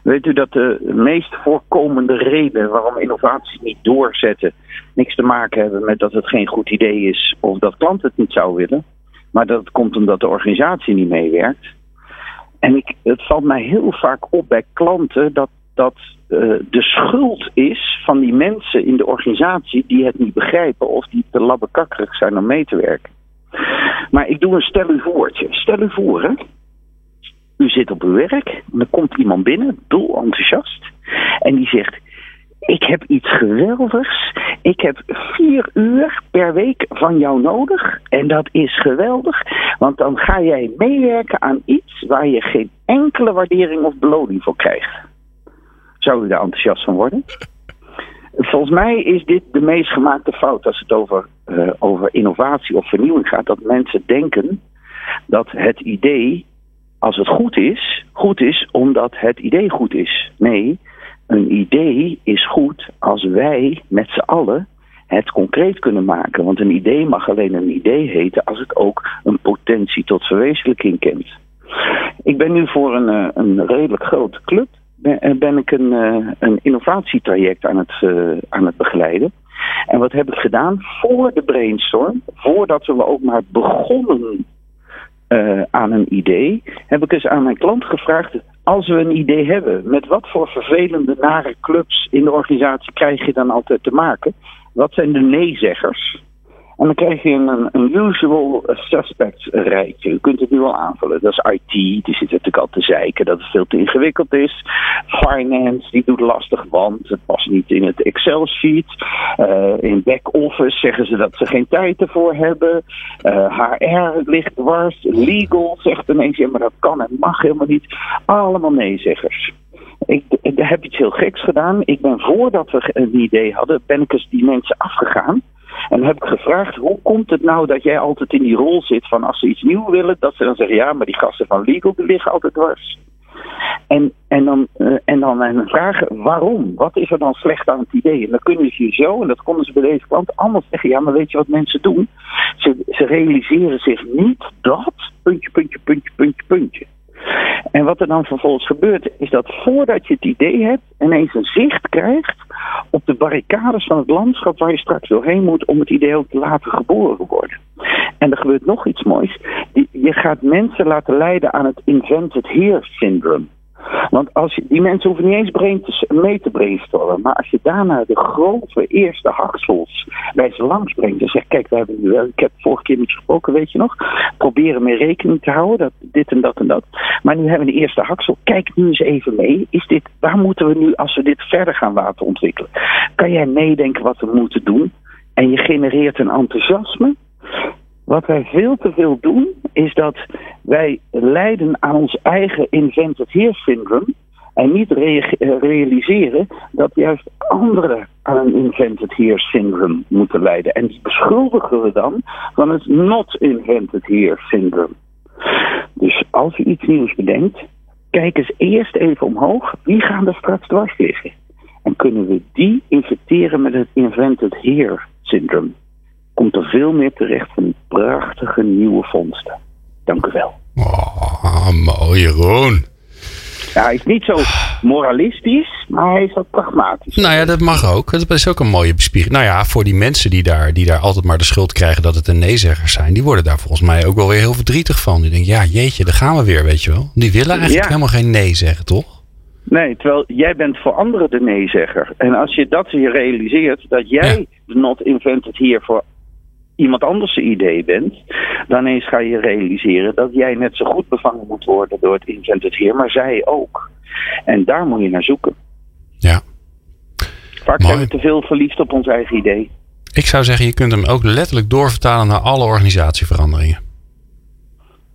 Speaker 7: Weet u dat de meest voorkomende reden waarom innovaties niet doorzetten niks te maken hebben met dat het geen goed idee is of dat klanten het niet zou willen, maar dat komt omdat de organisatie niet meewerkt. En ik, het valt mij heel vaak op bij klanten dat, dat uh, de schuld is van die mensen in de organisatie die het niet begrijpen of die te labbekakkerig zijn om mee te werken. Maar ik doe een stel u voortje. Stel u voor, hè? U zit op uw werk en er komt iemand binnen, dol enthousiast. En die zegt: Ik heb iets geweldigs. Ik heb vier uur per week van jou nodig. En dat is geweldig, want dan ga jij meewerken aan iets waar je geen enkele waardering of beloning voor krijgt. Zou u daar enthousiast van worden? Volgens mij is dit de meest gemaakte fout als het over, uh, over innovatie of vernieuwing gaat. Dat mensen denken dat het idee als het goed is, goed is omdat het idee goed is. Nee, een idee is goed als wij met z'n allen het concreet kunnen maken. Want een idee mag alleen een idee heten als het ook een potentie tot verwezenlijking kent. Ik ben nu voor een, eh, een redelijk grote club. Ben, eh, ben ik een, eh, een innovatietraject aan het, aan het begeleiden. En wat heb ik gedaan? Voor de brainstorm, voordat we ook maar begonnen uh, aan een idee, heb ik eens aan mijn klant gevraagd: als we een idee hebben, met wat voor vervelende, nare clubs in de organisatie krijg je dan altijd te maken? Wat zijn de nee-zeggers? En dan krijg je een, een usual suspects rijtje. U kunt het nu al aanvullen. Dat is IT, die zit natuurlijk al te zeiken dat het veel te ingewikkeld is. Finance, die doet lastig, want het past niet in het Excel-sheet. Uh, in back-office zeggen ze dat ze geen tijd ervoor hebben. HR ligt dwars. Legal zegt ineens, ja, maar dat kan en mag helemaal niet. Allemaal nee-zeggers. Ik, ik heb iets heel geks gedaan. Ik ben voordat we een idee hadden, ben ik eens die mensen afgegaan. En heb ik gevraagd, hoe komt het nou dat jij altijd in die rol zit van als ze iets nieuw willen, dat ze dan zeggen, ja, maar die gasten van legal die liggen altijd dwars. En, en, dan, uh, en dan vragen waarom? Wat is er dan slecht aan het idee? En dan kunnen ze je zo, en dat konden ze bij deze klant allemaal zeggen: ja, maar weet je wat mensen doen? Ze, ze realiseren zich niet dat, puntje, puntje, puntje, puntje, puntje. En wat er dan vervolgens gebeurt, is dat voordat je het idee hebt, ineens een zicht krijgt op de barricades van het landschap waar je straks doorheen moet om het idee te laten geboren worden. En er gebeurt nog iets moois. Je gaat mensen laten leiden aan het invented here syndrome. Want als je, die mensen hoeven niet eens brain te, mee te brainstormen. Maar als je daarna de grote eerste haksels bij ze langs brengt. En zegt: Kijk, we hebben ik heb vorige keer niet gesproken, weet je nog. Proberen mee rekening te houden. Dat, dit en dat en dat. Maar nu hebben we de eerste haksel. Kijk nu eens even mee. Is dit, waar moeten we nu, als we dit verder gaan laten ontwikkelen? Kan jij meedenken wat we moeten doen? En je genereert een enthousiasme. Wat wij veel te veel doen, is dat wij lijden aan ons eigen invented here syndrome. En niet re realiseren dat juist anderen aan een invented here syndrome moeten lijden. En die beschuldigen we dan van het not invented here syndrome. Dus als je iets nieuws bedenkt, kijk eens eerst even omhoog. Wie gaan er straks dwars liggen? En kunnen we die infecteren met het invented here syndrome? Komt er veel meer terecht van prachtige nieuwe vondsten. Dank u wel.
Speaker 2: Oh, mooi Jeroen.
Speaker 7: Ja, hij is niet zo moralistisch, maar hij is wat pragmatisch.
Speaker 2: Nou ja, dat mag ook. Dat is ook een mooie bespiegeling. Nou ja, voor die mensen die daar, die daar altijd maar de schuld krijgen dat het een nee-zeggers zijn, die worden daar volgens mij ook wel weer heel verdrietig van. Die denken, ja, jeetje, daar gaan we weer, weet je wel. Die willen eigenlijk helemaal geen nee zeggen, toch?
Speaker 7: Nee, terwijl jij bent voor anderen de nee-zegger. En als je dat je realiseert, dat jij ja. de not invented hier voor iemand anders idee bent, dan eens ga je realiseren dat jij net zo goed bevangen moet worden door het invented hier, maar zij ook. En daar moet je naar zoeken.
Speaker 2: Ja.
Speaker 7: Vaak Mooi. zijn we te veel verliefd op ons eigen idee.
Speaker 2: Ik zou zeggen, je kunt hem ook letterlijk doorvertalen naar alle organisatieveranderingen.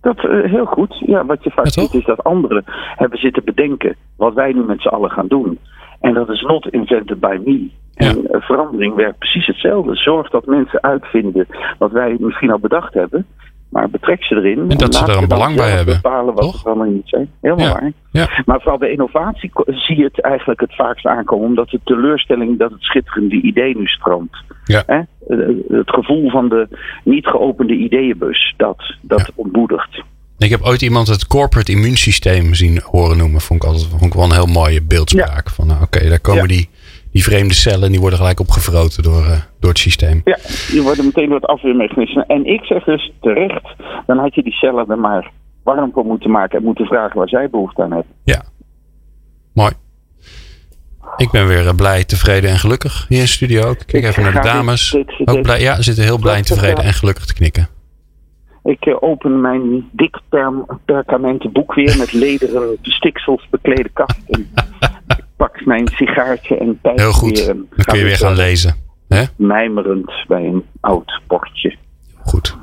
Speaker 7: Dat uh, heel goed. Ja, wat je vaak ja, ziet is dat anderen hebben zitten bedenken wat wij nu met z'n allen gaan doen. En dat is not invented by me. En ja. verandering werkt precies hetzelfde. Zorg dat mensen uitvinden wat wij misschien al bedacht hebben. Maar betrek ze erin.
Speaker 2: En dat ze
Speaker 7: laat
Speaker 2: er een belang bij hebben,
Speaker 7: bepalen wat
Speaker 2: toch?
Speaker 7: de veranderingen zijn. Helemaal
Speaker 2: Ja.
Speaker 7: waar.
Speaker 2: Ja.
Speaker 7: Maar vooral bij innovatie zie je het eigenlijk het vaakst aankomen. Omdat de teleurstelling dat het schitterende idee nu stroomt.
Speaker 2: Ja.
Speaker 7: Hè? Eh, Het gevoel van de niet geopende ideeënbus, dat, dat ontmoedigt.
Speaker 2: Ik heb ooit iemand het corporate immuunsysteem zien horen noemen. Vond ik, altijd, vond ik wel een heel mooie beeldspraak. Van nou, oké, daar komen
Speaker 7: Ja.
Speaker 2: die, die vreemde cellen. Die worden gelijk opgevroten door, eh, door het systeem.
Speaker 7: Ja, die worden meteen door het afweermechanisme. En ik zeg dus terecht, dan had je die cellen er maar warm voor moeten maken en moeten vragen waar zij behoefte aan hebben.
Speaker 2: Ja. Mooi. Ik ben weer eh, blij, tevreden en gelukkig hier in de studio ook. Kijk
Speaker 7: Ik
Speaker 2: even naar de
Speaker 7: dit-
Speaker 2: dames.
Speaker 7: dit- dit-
Speaker 2: Ook blij, ja, ze zitten heel blij, en tevreden en gelukkig te knikken.
Speaker 7: Ik eh, open mijn dik perkamenten boek weer met lederen stiksels beklede kast. En ik pak mijn sigaartje en pijp
Speaker 2: Heel goed.
Speaker 7: weer. en
Speaker 2: Dan kun je weer gaan lezen. Hè?
Speaker 7: Mijmerend bij een oud bordje.
Speaker 2: Goed.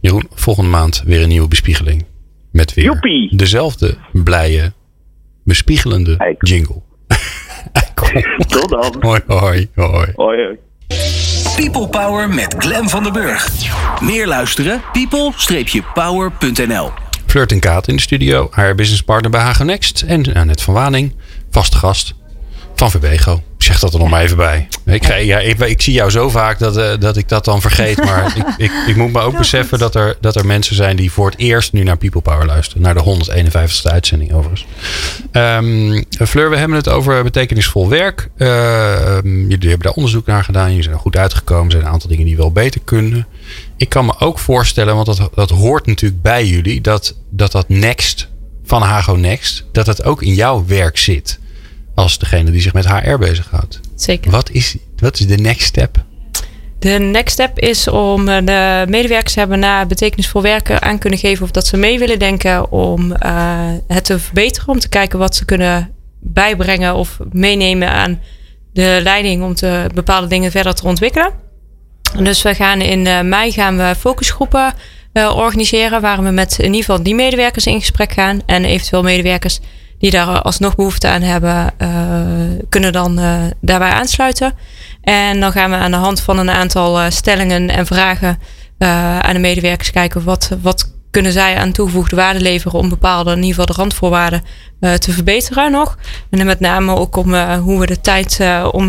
Speaker 2: Jeroen, volgende maand weer een nieuwe bespiegeling. Met weer
Speaker 7: Joepie!
Speaker 2: dezelfde blije, bespiegelende
Speaker 7: Eikel.
Speaker 2: jingle.
Speaker 7: Tot dan.
Speaker 2: hoi, hoi, hoi.
Speaker 7: Hoi, hoi.
Speaker 1: People Power met Glen van der Burg. Meer luisteren? people-power.nl
Speaker 2: Flirt en Kaat in de studio. Haar businesspartner bij Hagen Next. En Annette van Waning, vaste gast van Verbego. Zeg dat er nog maar even bij. Ik, ga, ja, ik, ik zie jou zo vaak dat, eh, dat ik dat dan vergeet. Maar ik, ik, ik moet me ook beseffen dat er, dat er mensen zijn die voor het eerst nu naar People Power luisteren. Naar de 151ste uitzending overigens. Ehm Fleur, we hebben het over betekenisvol werk. Ehm, jullie hebben daar onderzoek naar gedaan. Jullie zijn er goed uitgekomen. Er zijn een aantal dingen die wel beter kunnen. Ik kan me ook voorstellen, want dat, dat hoort natuurlijk bij jullie, dat dat, dat next van Hago Next, dat het ook in jouw werk zit. Als degene die zich met HR bezighoudt.
Speaker 4: Zeker.
Speaker 2: Wat is, wat is de next step?
Speaker 4: De next step is om eh, de medewerkers hebben na betekenisvol werken aan kunnen geven of dat ze mee willen denken om eh, het te verbeteren. Om te kijken wat ze kunnen bijbrengen of meenemen aan de leiding om te, bepaalde dingen verder te ontwikkelen. Dus we gaan in eh, mei gaan we focusgroepen organiseren waar we met in ieder geval die medewerkers in gesprek gaan en eventueel medewerkers die daar alsnog behoefte aan hebben, eh, kunnen dan eh, daarbij aansluiten. En dan gaan we aan de hand van een aantal eh, stellingen en vragen aan de medewerkers kijken wat, wat kunnen zij aan toegevoegde waarde leveren om bepaalde, in ieder geval de randvoorwaarden, eh, te verbeteren nog. En dan met name ook om eh, hoe we de tijd eh, om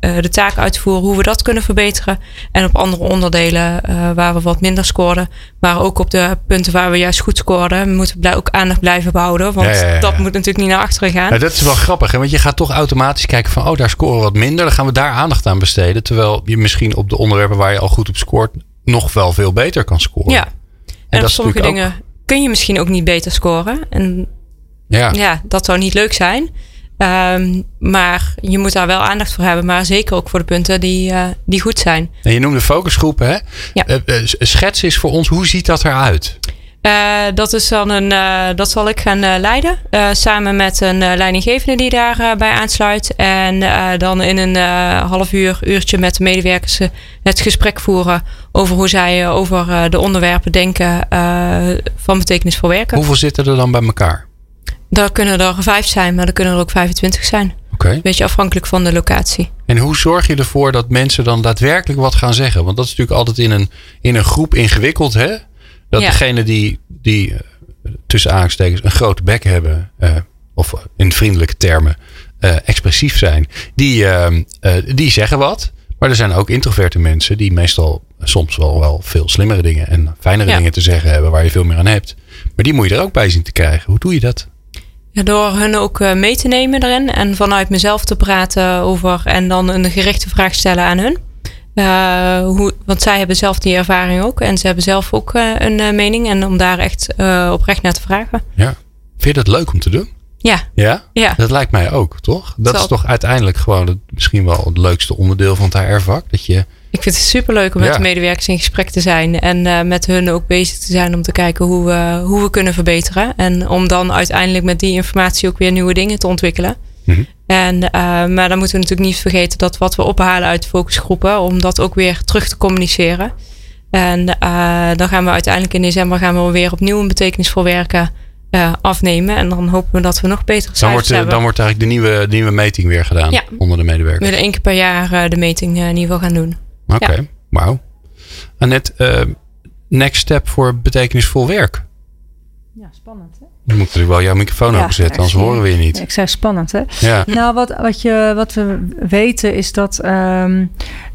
Speaker 4: de taak uit te voeren, hoe we dat kunnen verbeteren. En op andere onderdelen waar we wat minder scoorden, maar ook op de punten waar we juist goed scoorden, moeten we ook aandacht blijven behouden. Want
Speaker 2: Ja, ja, ja.
Speaker 4: dat moet natuurlijk niet naar achteren gaan.
Speaker 2: Ja, dat is wel grappig, hè? want je gaat toch automatisch kijken van, oh, daar scoren we wat minder. Dan gaan we daar aandacht aan besteden. Terwijl je misschien op de onderwerpen waar je al goed op scoort, nog wel veel beter kan scoren.
Speaker 4: Ja. En,
Speaker 2: dat
Speaker 4: op sommige
Speaker 2: ook-
Speaker 4: dingen kun je misschien ook niet beter scoren. En
Speaker 2: Ja.
Speaker 4: ja, dat zou niet leuk zijn. Ehm, maar je moet daar wel aandacht voor hebben. Maar zeker ook voor de punten die, eh, die goed zijn.
Speaker 2: En je noemde focusgroepen, hè?
Speaker 4: Ja.
Speaker 2: Eh, eh, schets is voor ons, hoe ziet dat eruit?
Speaker 4: Dat, is dan een, dat zal ik gaan leiden. samen met een leidinggevende die daarbij bij aansluit. En dan in een half uur, uurtje met de medewerkers het gesprek voeren. Over hoe zij eh, over eh, de onderwerpen denken eh, van betekenisvol werken.
Speaker 2: Hoeveel zitten er dan bij elkaar?
Speaker 4: Daar kunnen er vijf zijn, maar er kunnen er ook 25 zijn.
Speaker 2: Oké.
Speaker 4: Beetje afhankelijk van de locatie.
Speaker 2: En hoe zorg je ervoor dat mensen dan daadwerkelijk wat gaan zeggen? Want dat is natuurlijk altijd in een, in een groep ingewikkeld, hè? Dat
Speaker 4: Ja.
Speaker 2: degene die, die tussen aanstekens een grote bek hebben, of in vriendelijke termen expressief zijn, die, die zeggen wat. Maar er zijn ook introverte mensen die meestal soms wel, wel veel slimmere dingen en fijnere
Speaker 4: Ja.
Speaker 2: dingen te zeggen hebben waar je veel meer aan hebt. Maar die moet je er ook bij zien te krijgen. Hoe doe je dat?
Speaker 4: Ja, door hun ook eh, mee te nemen daarin en vanuit mezelf te praten over en dan een gerichte vraag stellen aan hun. Eh, hoe, want zij hebben zelf die ervaring ook en ze hebben zelf ook eh, een mening en om daar echt oprecht naar te vragen.
Speaker 2: Ja. Vind je dat leuk om te doen?
Speaker 4: Ja,
Speaker 2: Ja?
Speaker 4: ja.
Speaker 2: Dat lijkt mij ook, toch? Dat
Speaker 4: Zal-
Speaker 2: is toch uiteindelijk gewoon het, misschien wel het leukste onderdeel van het HR-vak. Dat je,
Speaker 4: Ik vind het superleuk om
Speaker 2: Ja.
Speaker 4: met de medewerkers in gesprek te zijn. En eh, met hun ook bezig te zijn om te kijken hoe we, hoe we kunnen verbeteren. En om dan uiteindelijk met die informatie ook weer nieuwe dingen te ontwikkelen.
Speaker 2: Mhm.
Speaker 4: En, eh, maar dan moeten we natuurlijk niet vergeten dat wat we ophalen uit focusgroepen, om dat ook weer terug te communiceren. En eh, dan gaan we uiteindelijk in december gaan we weer opnieuw een betekenisvol werken afnemen. En dan hopen we dat we nog betere
Speaker 2: dan,
Speaker 4: cijfers
Speaker 2: wordt,
Speaker 4: hebben.
Speaker 2: dan wordt eigenlijk de nieuwe, de nieuwe meting weer gedaan
Speaker 4: Ja.
Speaker 2: onder de
Speaker 4: we
Speaker 2: medewerkers.
Speaker 4: willen één keer per jaar de meting in ieder geval gaan doen.
Speaker 2: Oké, wauw. Annette, eh, next step voor betekenisvol werk?
Speaker 3: Ja, spannend hè?
Speaker 2: Dan moet natuurlijk wel jouw microfoon
Speaker 3: Ja,
Speaker 2: openzetten, anders horen we je niet.
Speaker 3: Ik zei spannend, hè?
Speaker 2: Ja.
Speaker 3: Nou, wat, wat, je, wat we weten is dat ehm,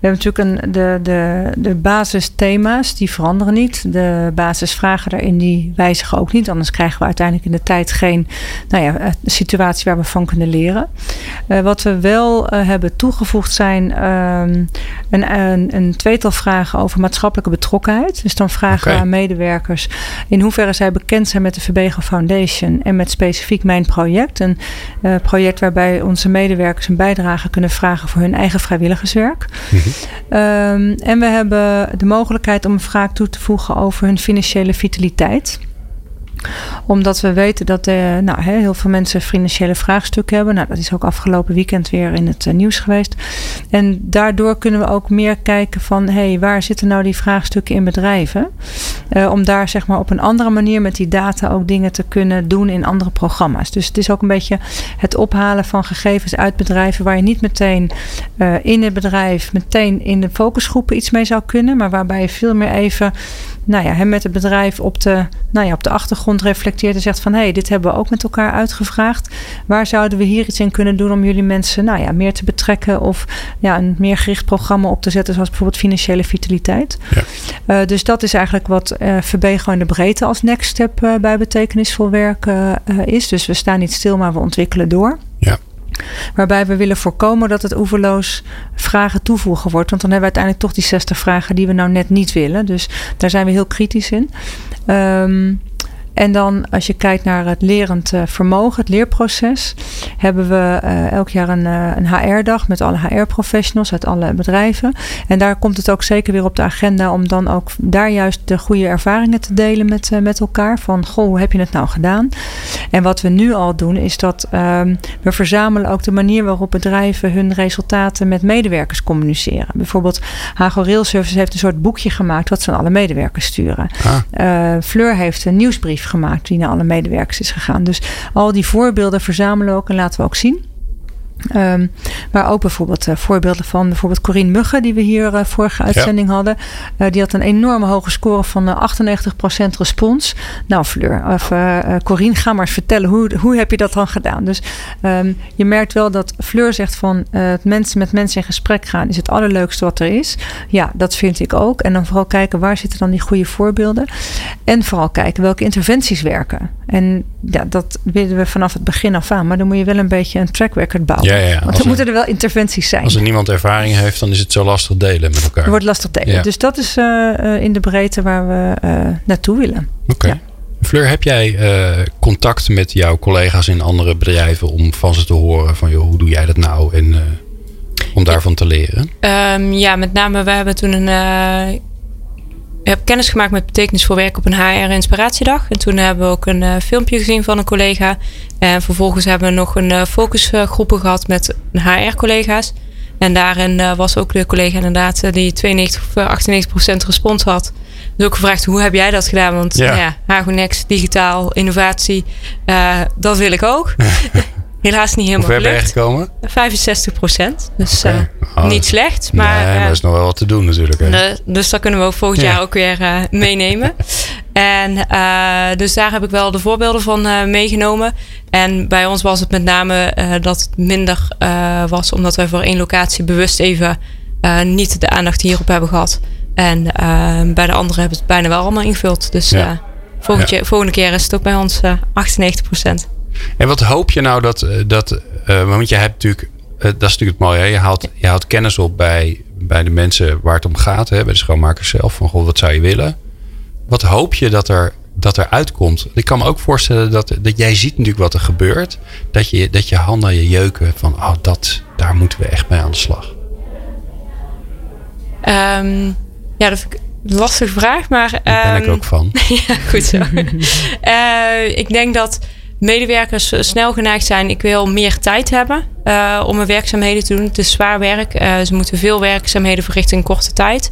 Speaker 3: hebben natuurlijk een, de, de, de basisthema's, die veranderen niet. De basisvragen daarin, die wijzigen ook niet. Anders krijgen we uiteindelijk in de tijd geen nou ja, eh, situatie waar we van kunnen leren. Eh, wat we wel eh, hebben toegevoegd zijn ehm, een, een, een tweetal vragen over maatschappelijke betrokkenheid. Dus dan vragen we aan medewerkers in hoeverre zij bekend zijn met de Verbego Foundation en met specifiek mijn project. Een project waarbij onze medewerkers een bijdrage kunnen vragen voor hun eigen vrijwilligerswerk. Ehm, en we hebben de mogelijkheid om een vraag toe te voegen over hun financiële vitaliteit omdat we weten dat eh, nou, heel veel mensen financiële vraagstukken hebben. Nou, dat is ook afgelopen weekend weer in het eh, nieuws geweest. En daardoor kunnen we ook meer kijken van... hey, waar zitten nou die vraagstukken in bedrijven? Eh, om daar zeg maar op een andere manier met die data ook dingen te kunnen doen in andere programma's. Dus het is ook een beetje het ophalen van gegevens uit bedrijven... waar je niet meteen in het bedrijf, meteen in de focusgroepen iets mee zou kunnen... maar waarbij je veel meer even nou ja, hem met het bedrijf op de, nou ja, op de achtergrond reflecteert en zegt van hé, hey, dit hebben we ook met elkaar uitgevraagd. Waar zouden we hier iets in kunnen doen om jullie mensen nou ja, meer te betrekken of ja, een meer gericht programma op te zetten, zoals bijvoorbeeld financiële vitaliteit.
Speaker 2: Ja.
Speaker 3: Eh, dus dat is eigenlijk wat eh Verbego in de breedte als next step eh, bij betekenisvol werk eh, is. Dus we staan niet stil, maar we ontwikkelen door. Waarbij we willen voorkomen dat het oeverloos vragen toevoegen wordt. Want dan hebben we uiteindelijk toch die 60 vragen die we nou net niet willen. Dus daar zijn we heel kritisch in. Ehm, en dan als je kijkt naar het lerend eh, vermogen, het leerproces, hebben we eh, elk jaar een, eh, een HR-dag met alle HR-professionals uit alle bedrijven. En daar komt het ook zeker weer op de agenda om dan ook daar juist de goede ervaringen te delen met, met elkaar. Van goh, hoe heb je het nou gedaan? En wat we nu al doen is dat ehm, we verzamelen ook de manier waarop bedrijven hun resultaten met medewerkers communiceren. Bijvoorbeeld Hago Rail Services heeft een soort boekje gemaakt wat ze aan alle medewerkers sturen.
Speaker 2: Ah.
Speaker 3: Fleur heeft een nieuwsbrief gemaakt die naar alle medewerkers is gegaan. Dus al die voorbeelden verzamelen we ook en laten we ook zien. Ehm, maar ook bijvoorbeeld eh, voorbeelden van bijvoorbeeld Corine Muggen, die we hier eh, vorige uitzending hadden. Eh, die had een enorme hoge score van eh, 98% respons. Nou, Fleur, of Corine, ga maar eens vertellen, hoe, hoe heb je dat dan gedaan? Dus ehm, je merkt wel dat Fleur zegt van het mensen met mensen in gesprek gaan is het allerleukste wat er is. Ja, dat vind ik ook. En dan vooral kijken waar zitten dan die goede voorbeelden. En vooral kijken welke interventies werken. En ja, dat willen we vanaf het begin af aan. Maar dan moet je wel een beetje een track record bouwen.
Speaker 2: Ja, ja, ja.
Speaker 3: Want
Speaker 2: Als
Speaker 3: dan
Speaker 2: er-
Speaker 3: moeten er wel interventies zijn.
Speaker 2: Als er niemand ervaring heeft, dan is het zo lastig delen met elkaar.
Speaker 3: Het wordt lastig delen.
Speaker 2: Ja.
Speaker 3: Dus dat is eh, eh, in de breedte waar we eh, naartoe willen.
Speaker 2: Oké.
Speaker 3: Ja.
Speaker 2: Fleur, heb jij eh, contact met jouw collega's in andere bedrijven om van ze te horen van joh, hoe doe jij dat nou? En eh, om daarvan te leren.
Speaker 4: Ehm, ja, met name, we hebben toen een. Ik heb kennis gemaakt met betekenis voor werk op een HR Inspiratiedag. En toen hebben we ook een eh, filmpje gezien van een collega. En vervolgens hebben we nog een eh, focusgroepen gehad met HR-collega's. En daarin eh, was ook de collega inderdaad die 92 of eh, 98 procent respons had. Dus ook gevraagd, hoe heb jij dat gedaan? Want
Speaker 2: Ja.
Speaker 4: ja, ja Hago Next, digitaal, innovatie, dat wil ik ook. Helaas niet
Speaker 2: Hoe
Speaker 4: helemaal
Speaker 2: ver je
Speaker 4: gelukt.
Speaker 2: gekomen?
Speaker 4: 65 procent. Dus eh,
Speaker 2: Oh,
Speaker 4: niet slecht. Maar,
Speaker 2: nee, maar
Speaker 4: eh,
Speaker 2: er is nog wel wat te doen natuurlijk. Hè?
Speaker 4: de- dus dat kunnen we ook volgend
Speaker 2: Ja.
Speaker 4: jaar ook weer eh, meenemen. en eh, dus daar heb ik wel de voorbeelden van eh, meegenomen. En bij ons was het met name eh, dat het minder eh, was, omdat wij voor één locatie bewust even eh, niet de aandacht hierop hebben gehad. En eh, bij de anderen hebben het bijna wel allemaal ingevuld. Dus
Speaker 2: Ja.
Speaker 4: eh, volgend
Speaker 2: Ja.
Speaker 4: jaar- volgende keer is het ook bij ons eh 98
Speaker 2: En wat hoop je nou dat, eh, dat eh, want je hebt natuurlijk, eh, dat is natuurlijk het mooie, hè? Je, haalt, je haalt kennis op bij, bij de mensen waar het om gaat, hè? bij de schoonmakers zelf, van goh, wat zou je willen? Wat hoop je dat er, dat er uitkomt? Ik kan me ook voorstellen dat, dat jij ziet natuurlijk wat er gebeurt, dat je, dat je handen je jeuken van, oh, dat, daar moeten we echt mee aan de slag.
Speaker 4: Ehm, ja, dat vind ik een lastige vraag. Maar,
Speaker 2: Daar ben ik
Speaker 4: ehm,
Speaker 2: ook van.
Speaker 4: ja, goed zo. Ik denk dat medewerkers eh, snel geneigd zijn. Ik wil meer tijd hebben eh, om mijn werkzaamheden te doen. Het is zwaar werk. Eh, ze moeten veel werkzaamheden verrichten in korte tijd.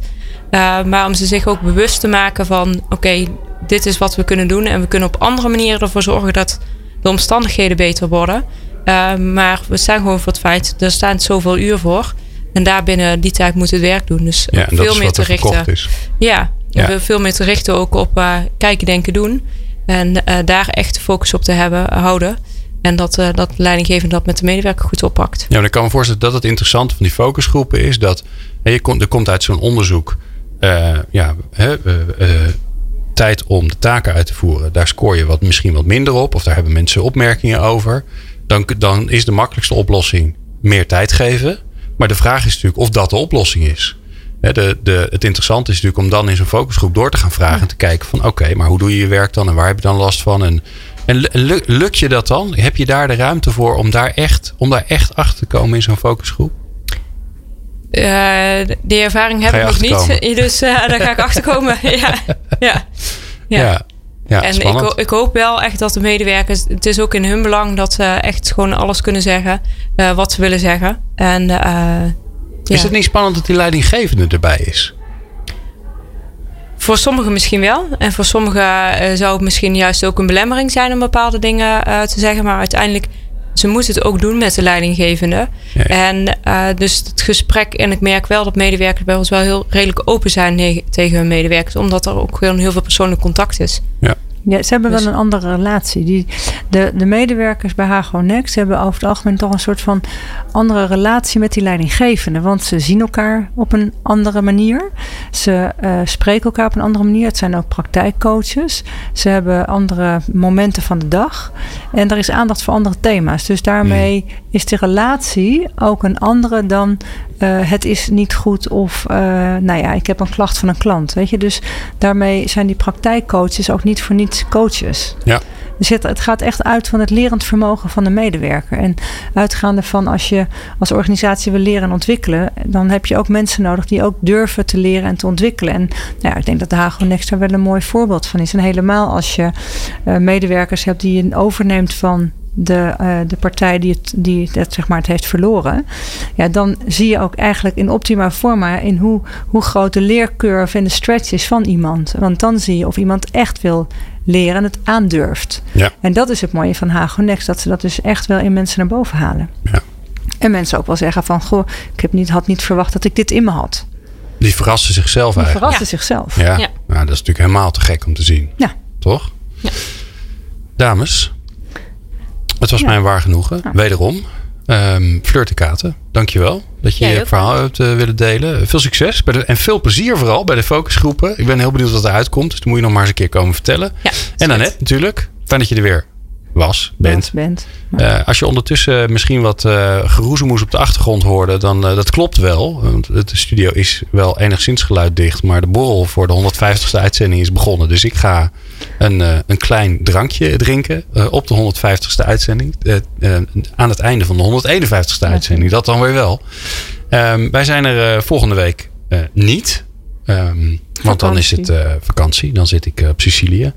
Speaker 4: Maar om ze zich ook bewust te maken van... oké, dit is wat we kunnen doen. En we kunnen op andere manieren ervoor zorgen dat de omstandigheden beter worden. Maar we staan gewoon voor het feit... er staan zoveel uur voor. En daarbinnen die tijd moet het werk doen. Dus
Speaker 2: Ja,
Speaker 4: veel meer te richten.
Speaker 2: is.
Speaker 4: Ja,
Speaker 2: Ja.
Speaker 4: Veel, veel meer te richten ook op kijken, denken, doen. En eh, daar echt de focus op te hebben, houden. En dat, eh dat leidinggevende dat met de medewerker goed oppakt.
Speaker 2: Ja, maar ik kan me voorstellen dat het interessante van die focusgroepen is dat je komt, er komt uit zo'n onderzoek eh, ja, eh, eh, tijd om de taken uit te voeren. Daar scoor je wat, misschien wat minder op, of daar hebben mensen opmerkingen over. Dan, dan is de makkelijkste oplossing meer tijd geven. Maar de vraag is natuurlijk of dat de oplossing is. De, de, het interessante is natuurlijk om dan in zo'n focusgroep door te gaan vragen. En te kijken van oké, maar hoe doe je je werk dan? En waar heb je dan last van? En, en lu- lu- lukt je dat dan? Heb je daar de ruimte voor om daar echt, om daar echt achter te komen in zo'n focusgroep?
Speaker 4: Eh, die ervaring heb ik nog niet.
Speaker 2: achterkomen?
Speaker 4: Dus eh, daar ga ik achterkomen. ja. Ja. Ja.
Speaker 2: Ja, ja
Speaker 4: en ik, ik hoop wel echt dat de medewerkers, het is ook in hun belang dat ze echt gewoon alles kunnen zeggen eh, wat ze willen zeggen. En eh, ja.
Speaker 2: Is het niet spannend dat die leidinggevende erbij is?
Speaker 4: Voor sommigen misschien wel. En voor sommigen eh, zou het misschien juist ook een belemmering zijn om bepaalde dingen eh, te zeggen. Maar uiteindelijk, ze moeten het ook doen met de leidinggevende. En eh, dus het gesprek, en ik merk wel dat medewerkers bij ons wel heel redelijk open zijn tegen hun medewerkers. Omdat er ook gewoon heel veel persoonlijk contact is.
Speaker 2: Ja.
Speaker 3: Ja, ze hebben
Speaker 4: Dus-
Speaker 3: wel een andere relatie. Die, de, de medewerkers bij Hago Next hebben over het algemeen toch een soort van andere relatie met die leidinggevende. Want ze zien elkaar op een andere manier. Ze eh, spreken elkaar op een andere manier. Het zijn ook praktijkcoaches. Ze hebben andere momenten van de dag. En er is aandacht voor andere thema's. Dus daarmee is de relatie ook een andere dan eh, het is niet goed of eh, nou ja, ik heb een klacht van een klant. Weet je, dus daarmee zijn die praktijkcoaches ook niet voor niets coaches.
Speaker 2: Ja.
Speaker 3: Dus het, het gaat echt uit van het lerend vermogen van de medewerker. En uitgaande van als je als organisatie wil leren en ontwikkelen, dan heb je ook mensen nodig die ook durven te leren en te ontwikkelen. En nou ja, ik denk dat de Hago Next daar wel een mooi voorbeeld van is. En helemaal als je eh, medewerkers hebt die je overneemt van de, eh, de partij die, het, die het, zeg maar, het heeft verloren. Ja, dan zie je ook eigenlijk in optima forma in hoe, hoe groot de leercurve en de stretch is van iemand. Want dan zie je of iemand echt wil leren en het aandurft.
Speaker 2: Ja.
Speaker 3: En dat is het mooie van Hago Next, dat ze dat dus echt wel in mensen naar boven halen.
Speaker 2: Ja.
Speaker 3: En mensen ook wel zeggen van, goh, ik heb niet, had niet verwacht dat ik dit in me had.
Speaker 2: Die verrassen zichzelf
Speaker 3: Die
Speaker 2: eigenlijk.
Speaker 3: verrassen zichzelf.
Speaker 2: Ja,
Speaker 4: Ja.
Speaker 2: Nou, dat is natuurlijk helemaal te gek om te zien.
Speaker 3: Ja.
Speaker 2: Toch?
Speaker 4: Ja.
Speaker 2: Dames, het was
Speaker 3: Ja.
Speaker 2: mijn waar genoegen.
Speaker 3: Ja.
Speaker 2: Wederom. Um, Fleur de Katen, dankjewel dat je
Speaker 4: Jij
Speaker 2: je verhaal hebt eh, willen delen. Veel succes bij de, en veel plezier vooral bij de focusgroepen. Ik ben heel benieuwd wat eruit komt. Dus dan moet je nog maar eens een keer komen vertellen.
Speaker 4: Ja,
Speaker 2: en Annette natuurlijk. Fijn dat je er weer was, bent. Eh, als je ondertussen misschien wat eh geroezemoes op de achtergrond hoorde, dan uh, dat klopt wel. Want de studio is wel enigszins geluiddicht, maar de borrel voor de 150ste uitzending is begonnen. Dus ik ga een, een klein drankje drinken op de 150ste uitzending. Aan het einde van de 151ste uitzending. Dat dan weer wel. Um, wij zijn er volgende week niet. Um, want dan is het vakantie. Dan zit ik op Sicilië.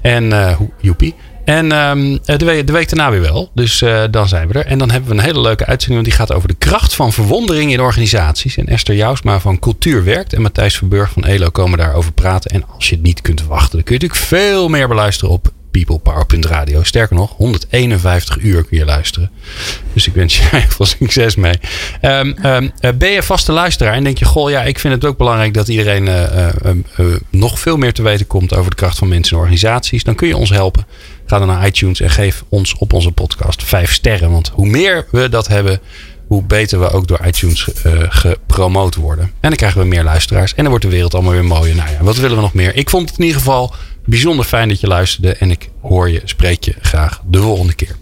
Speaker 2: En joepie. En um, de, week, de, week, daarna weer wel. Dus uh, dan zijn we er. En dan hebben we een hele leuke uitzending. Want die gaat over de kracht van verwondering in organisaties. En Esther Jousma van Cultuur Werkt. En Matthijs Verburg van ELO komen daarover praten. En als je het niet kunt wachten. Dan kun je natuurlijk veel meer beluisteren op peoplepower.radio. Sterker nog, 151 uur kun je luisteren. Dus ik wens je heel veel succes mee. Um, um, ben je vaste luisteraar en denk je... Goh, ja, ik vind het ook belangrijk dat iedereen uh, uh, nog veel meer te weten komt... over de kracht van mensen en organisaties. Dan kun je ons helpen. Ga dan naar iTunes en geef ons op onze podcast 5 sterren. Want hoe meer we dat hebben, hoe beter we ook door iTunes gepromoot worden. En dan krijgen we meer luisteraars. En dan wordt de wereld allemaal weer mooier. Nou ja, wat willen we nog meer? Ik vond het in ieder geval bijzonder fijn dat je luisterde. En ik hoor je, spreek je graag de volgende keer.